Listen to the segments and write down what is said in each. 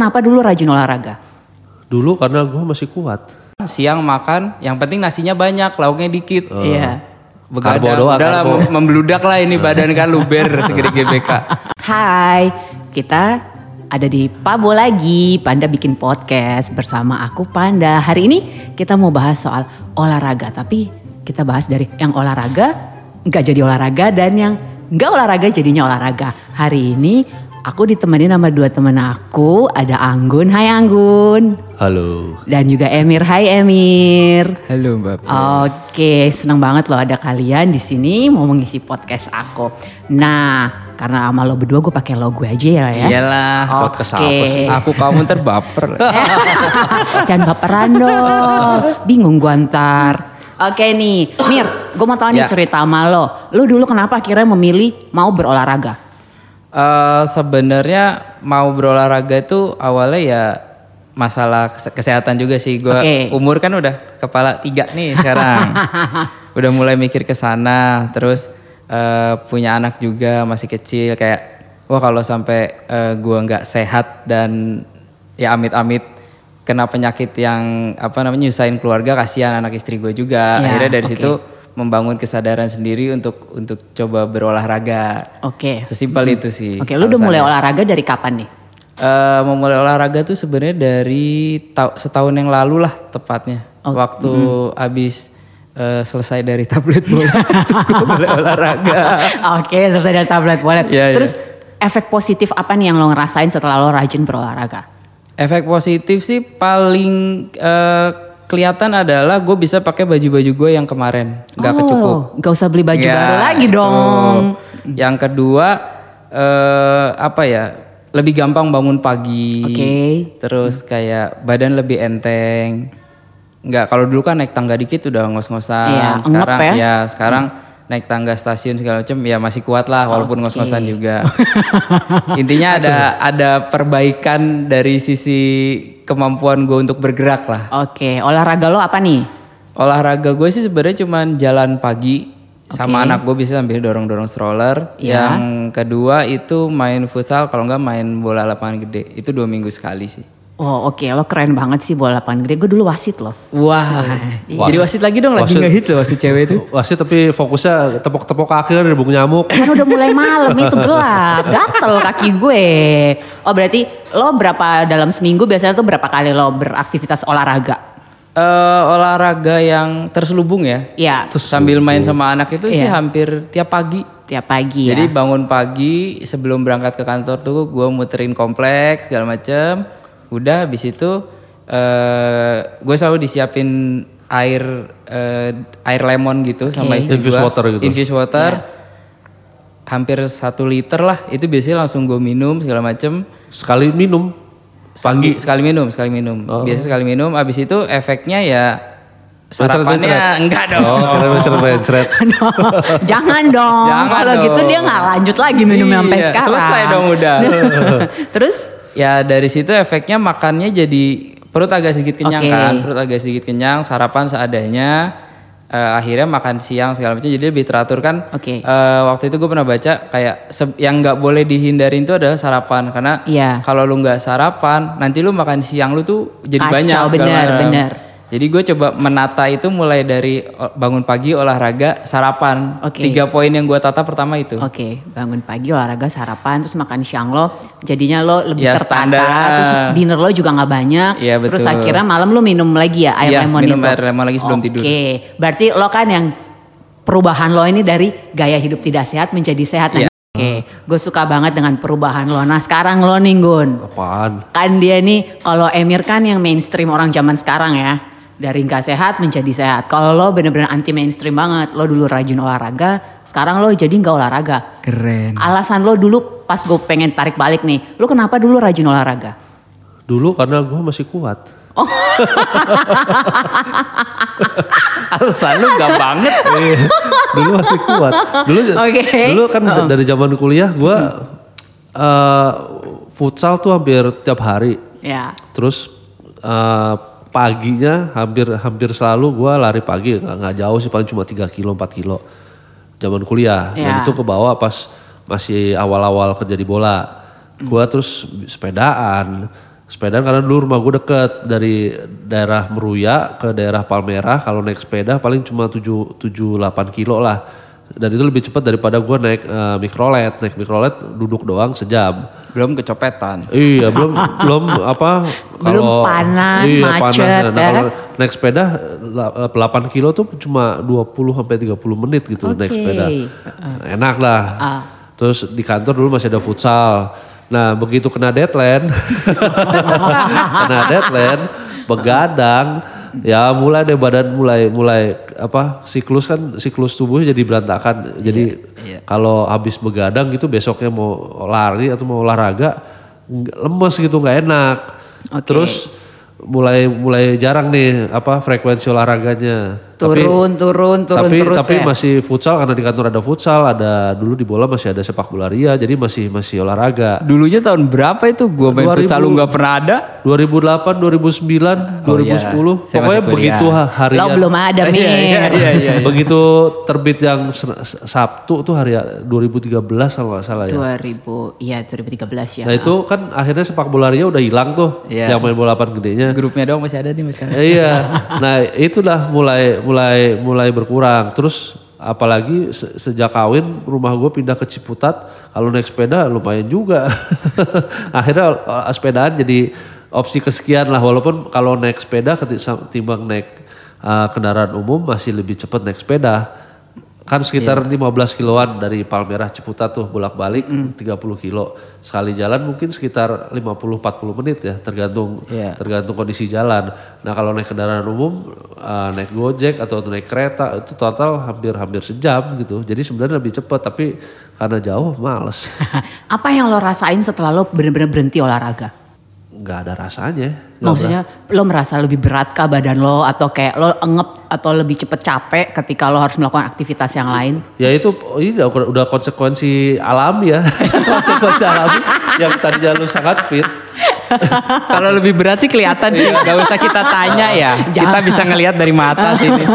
kenapa dulu rajin olahraga? Dulu karena gue masih kuat. Siang makan, yang penting nasinya banyak, lauknya dikit. Iya. Begadang, Karbo doang, udahlah karbo. membludak lah ini badan kan luber segede GBK. Hai, kita ada di Pabo lagi. Panda bikin podcast bersama aku Panda. Hari ini kita mau bahas soal olahraga, tapi kita bahas dari yang olahraga nggak jadi olahraga dan yang nggak olahraga jadinya olahraga. Hari ini aku ditemenin sama dua temen aku. Ada Anggun, Hai Anggun. Halo. Dan juga Emir, Hai Emir. Halo Mbak. Oke, seneng banget loh ada kalian di sini mau mengisi podcast aku. Nah, karena sama lo berdua gue pakai lo gue aja ya ya. Iyalah, podcast apa sih? aku kamu terbaper. Jangan baperan dong. Bingung gue ntar. Oke nih, Mir, gue mau tahu nih Ya. cerita sama lo. Lo dulu kenapa akhirnya memilih mau berolahraga? Eh, Sebenarnya mau berolahraga itu awalnya ya masalah kese- kesehatan juga sih. Gua Oke. umur kan udah kepala tiga nih sekarang. udah mulai mikir ke sana. Terus eh, punya anak juga masih kecil kayak wah kalau sampai eh, gua nggak sehat dan ya amit-amit kena penyakit yang apa namanya nyusahin keluarga kasihan anak istri gue juga. Ya, Akhirnya dari oke. situ membangun kesadaran sendiri untuk untuk coba berolahraga. Oke. Sesimpel itu sih. Oke, lo udah mulai olahraga dari kapan nih? Eh, memulai olahraga tuh sebenarnya dari tau- setahun yang lalu lah tepatnya. Oh, Waktu abis eh, selesai dari tablet bola mulai olahraga. Oke, selesai dari tablet boleh. Iya, iya. Terus efek positif apa nih yang lo ngerasain setelah lo rajin berolahraga? Efek positif sih paling eh, kelihatan adalah gue bisa pakai baju-baju gue yang kemarin nggak kecukup. Oh, Gak usah beli baju Ya, baru lagi itu. dong. Yang kedua eh, apa ya? Lebih gampang bangun pagi. Oke. Terus kayak badan lebih enteng. Nggak kalau dulu kan naik tangga dikit udah ngos-ngosan. Iya, sekarang ya. sekarang naik tangga stasiun segala macam ya masih kuat lah walaupun Oke. ngos-ngosan juga. Intinya ada ada perbaikan dari sisi kemampuan gue untuk bergerak lah. Oke, olahraga lo apa nih? Olahraga gue sih sebenarnya cuman jalan pagi sama Oke. anak gue bisa sambil dorong-dorong stroller. Ya. Yang kedua itu main futsal kalau nggak main bola lapangan gede. Itu dua minggu sekali sih. Oh oke, lo keren banget sih bola lapangan gede. Gue dulu wasit loh. Wah, jadi wasit lagi dong lagi ngehits loh wasit cewek itu. Wasit tapi fokusnya tepok-tepok kaki ada bung nyamuk. Kan udah mulai malam itu gelap, gatel kaki gue. Oh berarti lo berapa dalam seminggu biasanya tuh berapa kali lo beraktivitas olahraga? Eh, olahraga yang terselubung ya. Iya, Sambil main sama anak itu sih Iya. hampir tiap pagi. tiap pagi Jadi ya. bangun pagi sebelum berangkat ke kantor tuh gue muterin kompleks segala macem. Udah habis itu eh gue selalu disiapin air eh, air lemon gitu sama Oke. istri Infused gua. water gitu. Infused water. Hampir satu liter lah. Itu biasanya langsung gue minum segala macem. Sekali minum. Pagi sekali minum, sekali minum. Oh. Biasa sekali minum. Abis itu efeknya ya sarapannya enggak dong. Oh, kira mencret-mencret. Jangan dong. Jangan Kalau dong. gitu dia nggak lanjut lagi minumnya sampai Iya, sekarang. selesai dong udah. Terus Ya dari situ efeknya makannya jadi perut agak sedikit kenyang Oke. kan, perut agak sedikit kenyang, sarapan seadanya, eh, akhirnya makan siang segala macam jadi lebih teratur kan. Oke. Eh, waktu itu gue pernah baca kayak yang nggak boleh dihindarin itu adalah sarapan karena Iya. kalau lu nggak sarapan nanti lu makan siang lu tuh jadi Kacau, banyak segala bener, macam. bener. Jadi gue coba menata itu mulai dari bangun pagi olahraga sarapan. Oke. Tiga poin yang gue tata pertama itu. Oke, bangun pagi olahraga, sarapan, terus makan siang lo, jadinya lo lebih Ya, tertata, standar. terus dinner lo juga nggak banyak, Iya, terus betul. akhirnya malam lo minum lagi ya air Iya, lemon minum itu. air lemon lagi sebelum tidur. Oke, berarti lo kan yang perubahan lo ini dari gaya hidup tidak sehat menjadi sehat. Iya. Oke, gue suka banget dengan perubahan lo. Nah sekarang lo nih Gun, Apaan? kan dia nih kalau Emir kan yang mainstream orang zaman sekarang ya dari nggak sehat menjadi sehat kalau lo bener-bener anti mainstream banget lo dulu rajin olahraga sekarang lo jadi nggak olahraga Keren. alasan lo dulu pas gue pengen tarik balik nih lo kenapa dulu rajin olahraga Dulu karena gue masih kuat. Alasan lu gak banget. Iya, dulu masih kuat. Dulu Oke. dulu kan dari zaman kuliah gue eh, futsal tuh hampir tiap hari. ya Terus eh, paginya hampir hampir selalu gue lari pagi. Nggak nggak jauh sih paling cuma 3 kilo 4 kilo zaman kuliah. Dan Ya. itu ke bawah pas masih awal-awal kerja di bola. Gue terus sepedaan. Sepedaan karena dulu rumah gue deket dari daerah Meruya ke daerah Palmerah. Kalau naik sepeda paling cuma 7 7 8 kilo lah. Dan itu lebih cepat daripada gue naik eh, mikrolet. Naik mikrolet duduk doang sejam. Belum kecopetan. Iya, belum belum apa Belum panas, iya, macet, Nah, ya kalau naik sepeda la- 8 kilo tuh cuma 20 sampai 30 menit gitu naik Oke. sepeda. Enak lah. Ah. Terus di kantor dulu masih ada futsal. Nah, begitu kena deadline, kena deadline, begadang, ya mulai deh badan mulai mulai apa siklus kan siklus tubuhnya jadi berantakan. Jadi iya. kalau habis begadang gitu besoknya mau lari atau mau olahraga lemes gitu nggak enak. Oke. Terus mulai mulai jarang nih apa frekuensi olahraganya. Turun, turun, turun tapi, terus tapi ya. masih futsal karena di kantor ada futsal, ada dulu di bola masih ada sepak bola ria, jadi masih masih olahraga. Dulunya tahun berapa itu gua main 2000. futsal lu nggak pernah ada? 2008, 2009, Oh iya, 2010, saya pokoknya begitu ha- harian. Lo belum ada, Mir. Iya, iya, iya, iya. Begitu terbit yang Sabtu tuh hari 2013 kalau nggak salah ya. 2000, iya 2013 ya. Nah itu kan akhirnya sepak bola ria udah hilang tuh, Iya. yang main bola lapangan gedenya. Grupnya doang masih ada nih mas sekarang. Iya. Nah, itulah mulai mulai mulai berkurang. Terus apalagi se- sejak kawin rumah gue pindah ke Ciputat, kalau naik sepeda lumayan juga. Akhirnya eh, sepedaan jadi opsi kesekian lah walaupun kalau naik sepeda ketimbang naik eh, kendaraan umum masih lebih cepat naik sepeda. Kan sekitar 15 kiloan dari Palmerah Ciputat tuh bolak-balik 30 kilo. Sekali jalan mungkin sekitar 50-40 menit ya tergantung Iya. tergantung kondisi jalan. Nah kalau naik kendaraan umum, uh, naik gojek atau naik kereta itu total hampir-hampir sejam gitu. Jadi sebenarnya lebih cepat tapi karena jauh males. Apa yang lo rasain setelah lo bener-bener berhenti olahraga? Nggak ada rasanya. Maksudnya lo merasa lebih berat kah badan lo atau kayak lo engep atau lebih cepet capek ketika lo harus melakukan aktivitas yang lain? Ya itu ini udah, udah konsekuensi alami ya. konsekuensi alami yang tadinya lu sangat fit. Kalau lebih berat sih kelihatan sih, nggak usah kita tanya ya. Kita bisa ngelihat dari mata sini.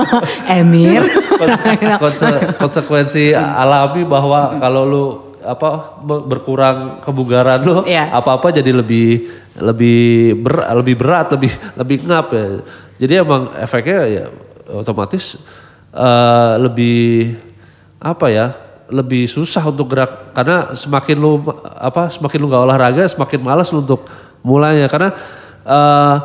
Emir. Konse- konse- konsekuensi alami bahwa kalau lu apa berkurang kebugaran lu Iya. apa-apa jadi lebih lebih ber, lebih berat lebih lebih ngap ya. Jadi emang efeknya ya otomatis eh, lebih apa ya lebih susah untuk gerak. Karena semakin lu apa semakin lu nggak olahraga semakin malas lu untuk mulainya. Karena eh,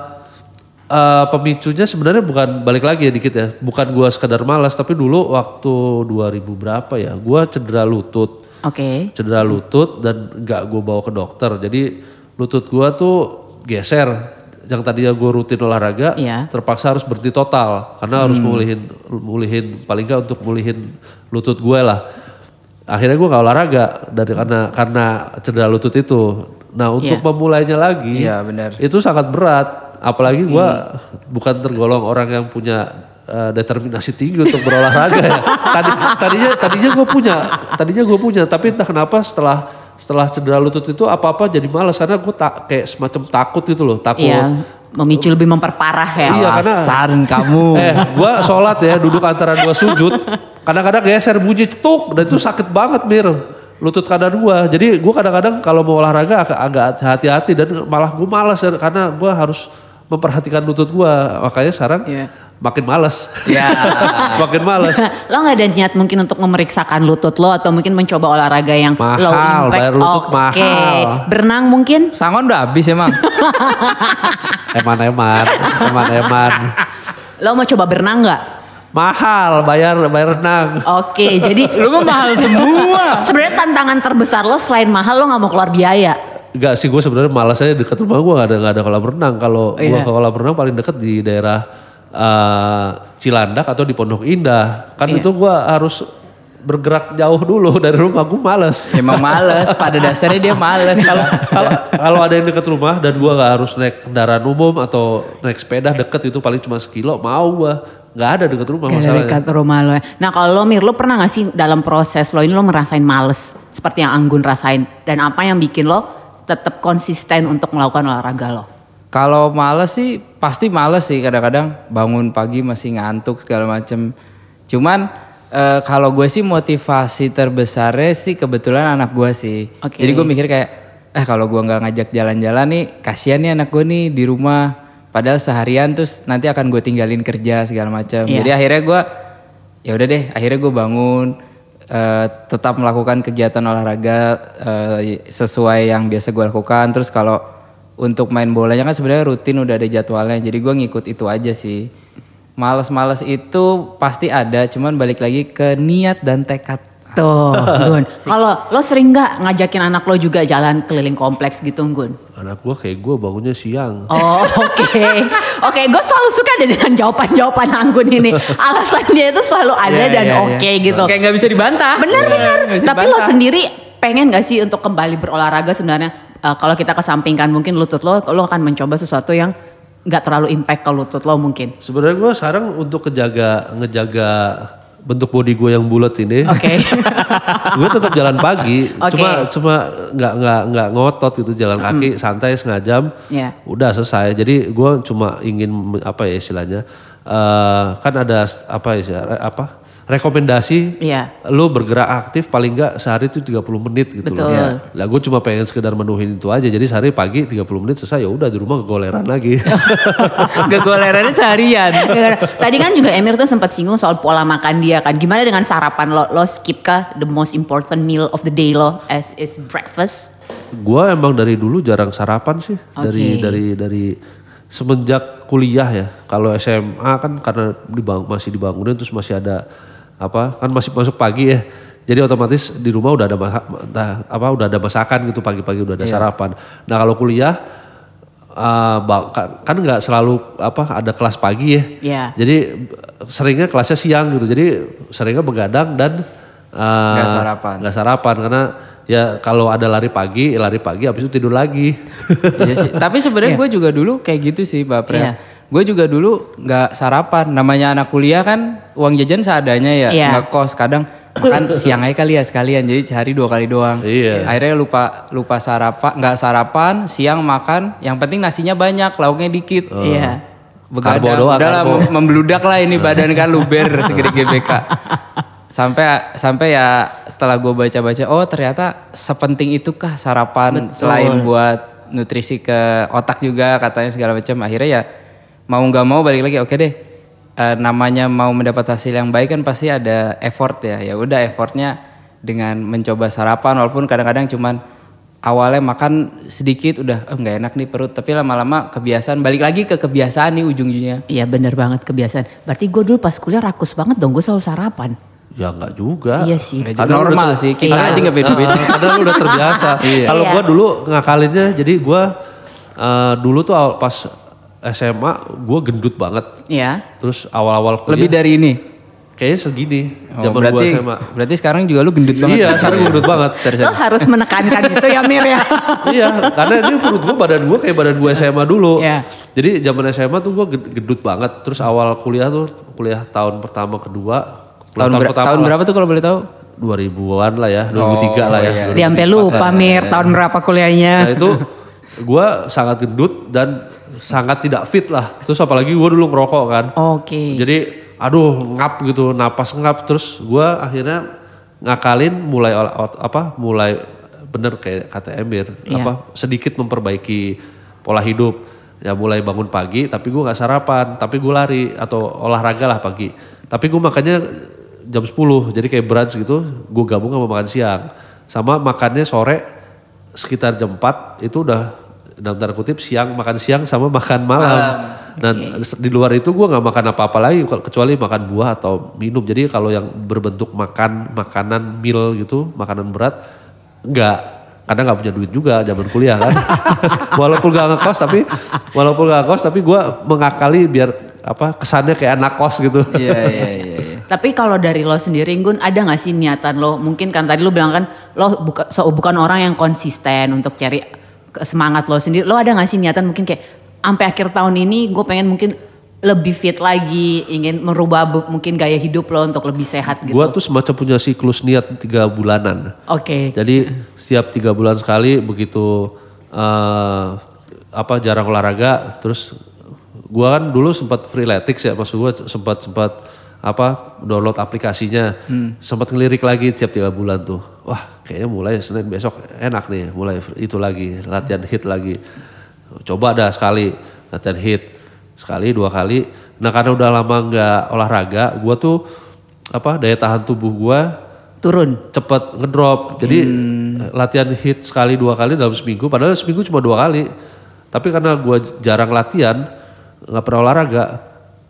eh, pemicunya sebenarnya bukan balik lagi ya dikit ya bukan gua sekedar malas tapi dulu waktu 2000 berapa ya gua cedera lutut Oke. cedera lutut dan nggak gue bawa ke dokter. Jadi lutut gue tuh geser. Yang tadinya gue rutin olahraga, Iya. terpaksa harus berhenti total karena harus mulihin, mulihin paling nggak untuk mulihin lutut gue lah. Akhirnya gue nggak olahraga dari karena karena cedera lutut itu. Nah untuk Iya. memulainya lagi, Iya, benar. itu sangat berat. Apalagi gue bukan tergolong orang yang punya eh, determinasi tinggi untuk berolahraga ya. Tadi tadinya tadinya gue punya, tadinya gue punya, tapi entah kenapa setelah setelah cedera lutut itu apa-apa jadi malas karena gue tak kayak semacam takut gitu loh, takut. Iya, memicu lebih memperparah ya. Iya, karena- Alasan kamu. Eh, gue sholat ya duduk antara dua sujud, kadang-kadang geser bunyi cetuk dan itu sakit banget mir lutut kanan gue. Jadi gue kadang-kadang kalau mau olahraga agak, agak hati-hati dan malah gue malas ya, karena gue harus memperhatikan lutut gue. Makanya sekarang Iya. Makin malas, Ya. makin malas. lo nggak ada niat mungkin untuk memeriksakan lutut lo atau mungkin mencoba olahraga yang Mahal, low impact? bayar lutut Oke. mahal. Berenang mungkin? Sangon udah habis emang. Eman-eman, eman-eman. Lo mau coba berenang nggak? Mahal, bayar bayar renang. Oke, jadi Lu mah mahal semua. sebenarnya tantangan terbesar lo selain mahal lo nggak mau keluar biaya. Enggak sih gue sebenarnya malas aja dekat rumah gue gak ada gak ada kolam renang. Kalau gue Iya. ke kolam renang paling deket di daerah eh, Cilandak atau di Pondok Indah. Kan Iya. itu gue harus bergerak jauh dulu dari rumah gue males. Emang males, pada dasarnya dia males. Kalau ada yang deket rumah dan gue gak harus naik kendaraan umum atau naik sepeda deket itu paling cuma sekilo mau gue nggak ada deket rumah Gak masalahnya. dekat rumah lo ya. Nah kalau lo Mir, lo pernah gak sih dalam proses lo ini lo merasain males? Seperti yang Anggun rasain. Dan apa yang bikin lo tetap konsisten untuk melakukan olahraga lo? Kalau males sih pasti males sih kadang-kadang bangun pagi masih ngantuk segala macem. Cuman eh, kalau gue sih motivasi terbesarnya sih kebetulan anak gue sih. Oke. Jadi gue mikir kayak eh kalau gua nggak ngajak jalan-jalan nih kasihan nih anak gue nih di rumah padahal seharian terus nanti akan gue tinggalin kerja segala macam Iya. jadi akhirnya gua ya udah deh akhirnya gue bangun eh, tetap melakukan kegiatan olahraga eh, sesuai yang biasa gue lakukan terus kalau untuk main bolanya kan sebenarnya rutin udah ada jadwalnya jadi gua ngikut itu aja sih males-males itu pasti ada cuman balik lagi ke niat dan tekad Tuh, Gun. Kalau lo sering nggak ngajakin anak lo juga jalan keliling kompleks gitu, Gun? Anak gue kayak gue bangunnya siang. Oh, oke. Oke, gue selalu suka deh dengan jawaban-jawaban Anggun ini. Alasan dia itu selalu ada Iya, dan iya, oke iya. gitu. kayak nggak bisa dibantah Bener Iya, bener. bisa Tapi lo dibantah. sendiri pengen gak sih untuk kembali berolahraga sebenarnya? Eh, kalau kita kesampingkan mungkin lutut lo, lo akan mencoba sesuatu yang nggak terlalu impact ke lutut lo mungkin. Sebenarnya gue sekarang untuk ngejaga ngejaga bentuk body gue yang bulat ini, Oke. gue tetap jalan pagi. Oke. Cuma cuma nggak nggak nggak ngotot gitu jalan kaki santai setengah jam. Iya. Udah selesai. Jadi gue cuma ingin apa ya istilahnya? eh, kan ada apa ya apa rekomendasi Iya. lu bergerak aktif paling enggak sehari itu 30 menit gitu Betul. loh. Lah gue cuma pengen sekedar menuhin itu aja. Jadi sehari pagi 30 menit selesai ya udah di rumah goleran lagi. Kegolerannya seharian. Tadi kan juga Emir tuh sempat singgung soal pola makan dia kan. Gimana dengan sarapan lo? Lo skip kah the most important meal of the day lo as is breakfast? Gue emang dari dulu jarang sarapan sih. Dari Oke. dari dari semenjak kuliah ya. Kalau SMA kan karena dibang, masih dibangunin terus masih ada apa kan masih masuk pagi ya. Jadi otomatis di rumah udah ada masa- apa udah ada masakan gitu pagi-pagi udah ada sarapan. Nah kalau kuliah eh, ba- kan kan nggak selalu apa ada kelas pagi ya. Iya. Jadi seringnya kelasnya siang gitu. Jadi seringnya begadang dan eh, Nggak sarapan. nggak sarapan karena ya kalau ada lari pagi, ya lari pagi habis itu tidur lagi. iya sih. Tapi sebenarnya gue juga dulu kayak gitu sih, Mbak Prel. Iya. Gue juga dulu nggak sarapan. Namanya anak kuliah kan uang jajan seadanya ya, Iya. nggak kos. Kadang makan siang aja kali ya sekalian. Jadi sehari dua kali doang. Iya. Akhirnya lupa lupa sarapan, nggak sarapan, siang makan. Yang penting nasinya banyak, lauknya dikit. Iya. Begadang. Karbo doang, Udahlah karbo. mem- membludak lah ini badan kan luber segede GBK. Sampai sampai ya setelah gue baca-baca, oh ternyata sepenting itukah sarapan selain buat nutrisi ke otak juga katanya segala macam. Akhirnya ya mau nggak mau balik lagi, oke deh. Eh, namanya mau mendapat hasil yang baik kan pasti ada effort ya. Ya udah effortnya dengan mencoba sarapan walaupun kadang-kadang cuman awalnya makan sedikit udah "Oh, nggak enak nih perut tapi lama-lama kebiasaan balik lagi ke kebiasaan nih ujung-ujungnya Iya bener banget kebiasaan. Berarti gue dulu pas kuliah rakus banget dong. Gue selalu sarapan. ya nggak juga. Iya sih. Normal sih kita Iya. aja nggak beda-beda Karena lu udah terbiasa. Kalau Iya. gua dulu ngakalinnya, jadi gua eh, dulu tuh pas SMA gua gendut banget. Iya. Terus awal-awal kuliah lebih dari ini kayaknya segini Oh, zaman berarti gua SMA. berarti sekarang juga lu gendut banget Iya, sekarang gendut banget. Lo harus menekankan itu ya Mir ya. iya, karena ini menurut gua badan gua kayak badan gua SMA dulu. Iya. Jadi zaman SMA tuh gua ged- gendut banget. Terus awal kuliah tuh kuliah tahun pertama kedua. kuliah tahun, ber- tahun lah. berapa tuh kalau boleh tahu 2000-an lah ya, 2003 lah ya. iya. Dia sampai lupa Mir tahun berapa kuliahnya. Nah itu gue sangat gendut dan sangat tidak fit lah. Terus apalagi gue dulu ngerokok kan. Oke. Jadi aduh ngap gitu, napas ngap. Terus gue akhirnya ngakalin mulai apa mulai bener kayak kata Emir Iya. apa sedikit memperbaiki pola hidup ya mulai bangun pagi tapi gue nggak sarapan tapi gue lari atau olahraga lah pagi tapi gue makannya jam 10 jadi kayak brunch gitu gue gabung sama makan siang sama makannya sore sekitar jam 4 itu udah dalam tanda kutip siang makan siang sama makan malam. Dan di luar itu gue nggak makan apa-apa lagi kecuali makan buah atau minum. Jadi kalau yang berbentuk makan makanan meal gitu, makanan berat nggak karena nggak punya duit juga zaman kuliah kan. walaupun gak ngekos tapi walaupun gak ngekos tapi gue mengakali biar apa kesannya kayak anak kos gitu. iya iya iya iya. Tapi kalau dari lo sendiri Gun ada gak sih niatan lo mungkin kan tadi lo bilang kan lo buka, so- bukan orang yang konsisten untuk cari semangat lo sendiri. Lo ada gak sih niatan mungkin kayak sampai akhir tahun ini gue pengen mungkin lebih fit lagi, ingin merubah mungkin gaya hidup lo untuk lebih sehat gitu. Gue tuh semacam punya siklus niat tiga bulanan. Oke. Jadi setiap tiga bulan sekali begitu eh, apa jarang olahraga, terus gua kan dulu sempat freeletics ya, maksud gua sempat sempat apa download aplikasinya, sempat ngelirik lagi setiap tiga bulan tuh. Wah kayaknya mulai Senin besok enak nih, mulai itu lagi latihan hit lagi. Coba dah sekali latihan hit sekali dua kali. Nah karena udah lama nggak olahraga, gua tuh apa daya tahan tubuh gua Turun. cepet ngedrop. Jadi eh, latihan hit sekali dua kali dalam seminggu, padahal seminggu cuma dua kali. Tapi karena gua jarang latihan, nggak pernah olahraga,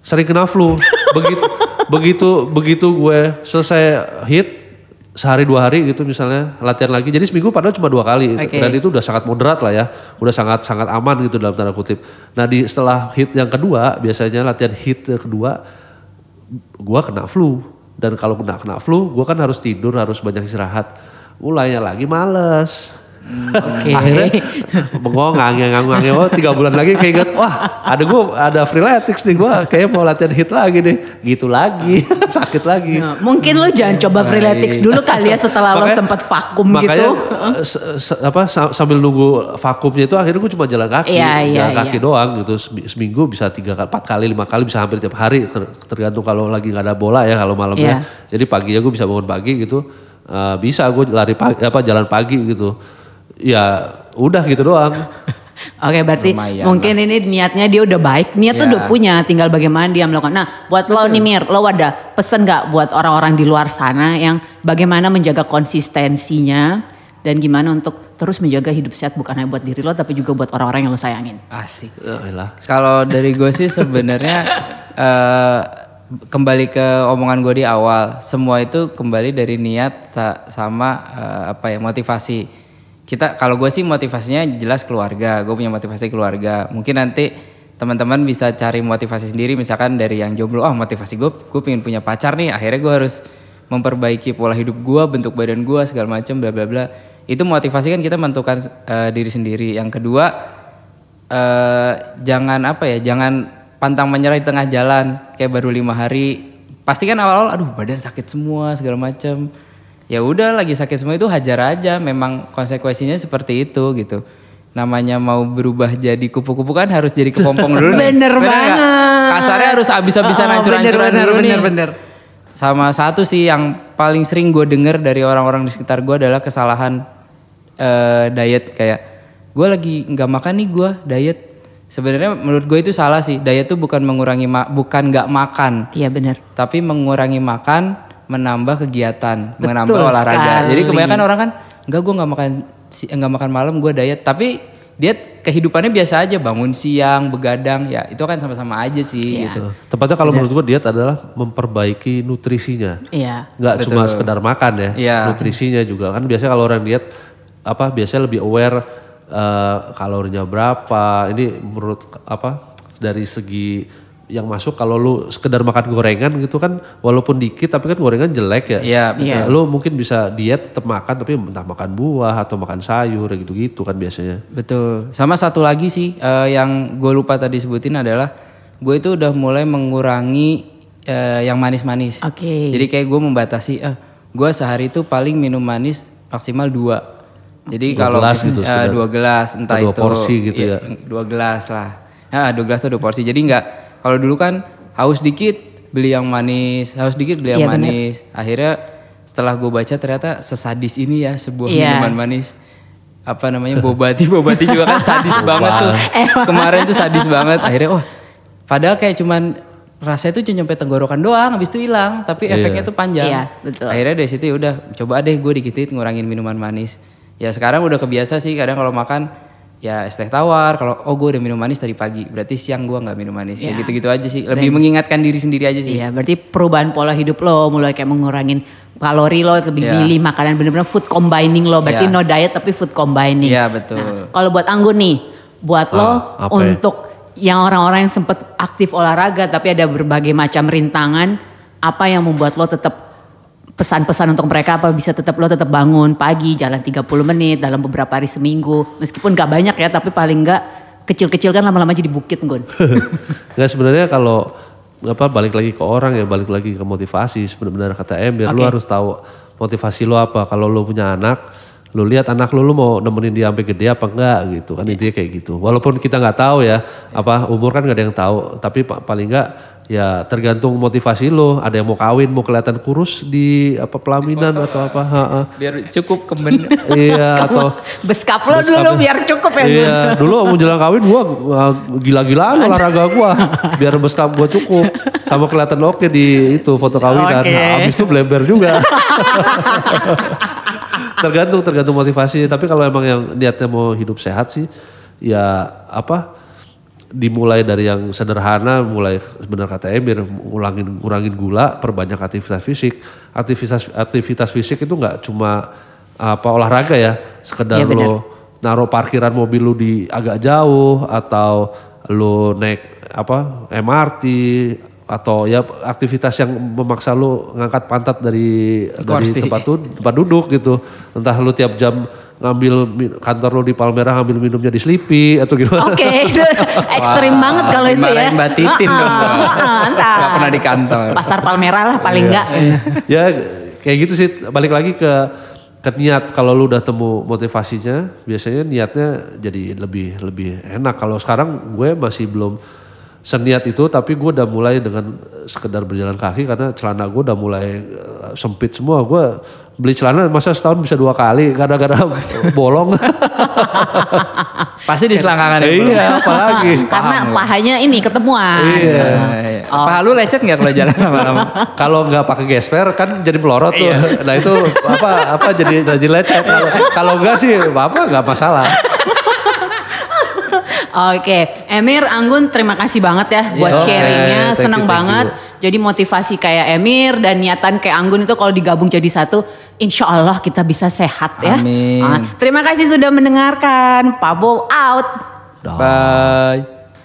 sering kena flu. begitu begitu begitu gue selesai hit sehari dua hari gitu misalnya latihan lagi. Jadi seminggu padahal cuma dua kali Oke. dan itu udah sangat moderat lah ya, udah sangat sangat aman gitu dalam tanda kutip. Nah di setelah hit yang kedua biasanya latihan hit yang kedua gua kena flu dan kalau kena kena flu gua kan harus tidur harus banyak istirahat mulainya lagi males Oke. akhirnya bengong ngange ngange oh tiga bulan lagi kayak inget wah ada gua ada freeletics nih gua kayak mau latihan hit lagi nih gitu lagi sakit lagi Nah, mungkin lo jangan coba freeletics dulu kali ya setelah lo Makanya- sempat vakum makanya gitu. eh, se- se- apa sa- sambil nunggu vakumnya itu akhirnya gue cuma jalan kaki Iya, iya, jalan kaki iya. doang gitu Semi- seminggu bisa tiga kali empat kali lima kali bisa hampir tiap hari ter- tergantung kalau lagi nggak ada bola ya kalau malamnya Iya. jadi paginya gue bisa bangun pagi gitu Eh, bisa gue lari pagi apa jalan pagi gitu ya udah gitu doang Oke berarti Lumayan mungkin ini niatnya dia udah baik, niat tuh Ya. udah punya, tinggal bagaimana dia melakukan. Nah buat lo nih Mir, lo ada pesen nggak buat orang-orang di luar sana yang bagaimana menjaga konsistensinya dan gimana untuk terus menjaga hidup sehat bukan hanya buat diri lo tapi juga buat orang-orang yang lo sayangin. Asik. Ya elah. Kalau dari gue sih sebenarnya eh, kembali ke omongan gue di awal, semua itu kembali dari niat sa- sama eh, apa ya motivasi. Kita kalau gue sih motivasinya jelas keluarga, gue punya motivasi keluarga. Mungkin nanti teman-teman bisa cari motivasi sendiri, misalkan dari yang jomblo, oh motivasi gue, gue pengen punya pacar nih, akhirnya gue harus memperbaiki pola hidup gue, bentuk badan gue segala macam, bla bla bla. Itu motivasi kan kita menentukan eh, diri sendiri. Yang kedua eh jangan apa ya jangan pantang menyerah di tengah jalan kayak baru lima hari pasti kan awal-awal aduh badan sakit semua segala macam ya udah lagi sakit semua itu hajar aja memang konsekuensinya seperti itu gitu namanya mau berubah jadi kupu-kupu kan harus jadi kepompong dulu nih. Bener nggak? banget. kasarnya harus habis-habisan Oh, hancur-hancuran bener, dulu bener, nih bener, bener. sama satu sih yang paling sering gue denger dari orang-orang di sekitar gue adalah kesalahan eh, diet kayak gue lagi nggak makan nih gue diet sebenarnya menurut gue itu salah sih diet tuh bukan mengurangi ma- bukan nggak makan Iya benar. tapi mengurangi makan menambah kegiatan Betul menambah olahraga jadi kebanyakan orang kan nggak gue nggak makan si- nggak makan malam gue diet tapi diet kehidupannya biasa aja bangun siang begadang ya itu kan sama-sama aja sih Iya. gitu tepatnya kalau menurut gue diet adalah memperbaiki nutrisinya Iya. nggak Betul. cuma sekedar makan ya Iya. nutrisinya juga kan biasanya kalau orang diet apa biasanya lebih aware eh, kalorinya berapa ini menurut apa dari segi yang masuk kalau lu sekedar makan gorengan gitu kan walaupun dikit tapi kan gorengan jelek ya Iya, betul. Iya. lu mungkin bisa diet tetap makan tapi entah makan buah atau makan sayur gitu-gitu kan biasanya Betul. Sama satu lagi sih eh, yang gue lupa tadi sebutin adalah gue itu udah mulai mengurangi eh, yang manis-manis. Oke. Jadi kayak gue membatasi, ah gue sehari itu paling minum manis maksimal dua. Jadi Dua kalau gelas eh, gitu sekedar. dua gelas entah dua itu porsi gitu ya. Dua gelas lah. Nah, dua gelas atau dua porsi. Jadi nggak kalau dulu kan haus dikit beli yang manis, haus dikit beli yang Iya, bener. manis. Akhirnya setelah gue baca ternyata sesadis ini ya sebuah Iya. minuman manis. Apa namanya bobati bobati juga kan sadis banget tuh. Kemarin tuh sadis banget. Akhirnya wah padahal kayak cuman rasanya tuh cuma nyampe tenggorokan doang habis itu hilang. Tapi efeknya tuh panjang. Iya, betul. akhirnya dari situ ya udah coba deh gue dikit-dikit ngurangin minuman manis. Ya sekarang udah kebiasa sih kadang kalau makan ya es teh tawar kalau oh gue udah minum manis tadi pagi berarti siang gue nggak minum manis Iya. ya gitu-gitu aja sih lebih mengingatkan diri sendiri aja sih Iya, berarti perubahan pola hidup lo mulai kayak mengurangin kalori lo, lebih Iya. milih makanan bener-bener food combining lo. Berarti Iya. no diet tapi food combining. Iya, betul. Nah, kalau buat Anggun nih, buat lo Ah, apa ya? untuk yang orang-orang yang sempet aktif olahraga tapi ada berbagai macam rintangan, apa yang membuat lo tetap pesan-pesan untuk mereka apa bisa tetap lo tetap bangun pagi jalan 30 menit dalam beberapa hari seminggu meskipun gak banyak ya tapi paling gak kecil-kecil kan lama-lama jadi bukit Gun. Nggak sebenarnya kalau apa balik lagi ke orang ya balik lagi ke motivasi sebenarnya kata Emir lu Oke. harus tahu motivasi lu apa kalau lu punya anak lu lihat anak lu lu mau nemenin dia sampai gede apa enggak gitu kan intinya kayak gitu walaupun kita nggak tahu ya apa umur kan nggak ada yang tahu tapi pa- paling enggak ya tergantung motivasi lu ada yang mau kawin mau kelihatan kurus di apa pelaminan atau apa ha-ha. Biar cukup kemen. iya atau Beskap lo dulu biar cukup ya. Iya, dulu mau jalan kawin gua gila-gilaan olahraga gua biar beskap gua cukup. Sama kelihatan oke di itu foto kawinan. Oke. Nah, habis itu bleber juga. Tergantung tergantung motivasi, tapi kalau emang yang niatnya mau hidup sehat sih ya apa dimulai dari yang sederhana, mulai benar kata Emir, ngurangin ngurangin gula, perbanyak aktivitas fisik. Aktivitas aktivitas fisik itu nggak cuma apa olahraga ya, sekedar benar. lo naruh parkiran mobil lu di agak jauh atau lu naik apa MRT atau ya aktivitas yang memaksa lu ngangkat pantat dari dari tempat tu- tempat duduk gitu. Entah lu tiap jam ngambil kantor lu di Palmerah ngambil minumnya di Sleepy atau gimana. Oke, itu ekstrim Wah, banget kalau itu ya. Mbak Titin dong, Mbak. Ah, ah, ah, entar. Nggak pernah di kantor. Pasar Palmerah lah paling enggak. ya kayak gitu sih balik lagi ke ke niat kalau lu udah temu motivasinya biasanya niatnya jadi lebih lebih enak kalau sekarang gue masih belum seniat itu tapi gue udah mulai dengan eh, sekedar berjalan kaki karena celana gue udah mulai eh, sempit semua gue beli celana masa setahun bisa dua kali gara-gara bolong Pasti di selangkangan ya, iya apalagi Karena Paham, pahanya ini ketemuan. Iya. Iya. Paha lu lecet nggak kalau jalan lama-lama? kalau nggak pakai gesper kan jadi melorot tuh. Nah itu apa apa jadi jadi lecet. Kalau kalau nggak sih apa nggak masalah. Oke, Emir Anggun terima kasih banget ya buat Oke, sharingnya, senang banget. Jadi motivasi kayak Emir dan niatan kayak Anggun itu kalau digabung jadi satu, insya Allah kita bisa sehat ya. Amin. Ah, terima kasih sudah mendengarkan. Pabo out. Bye.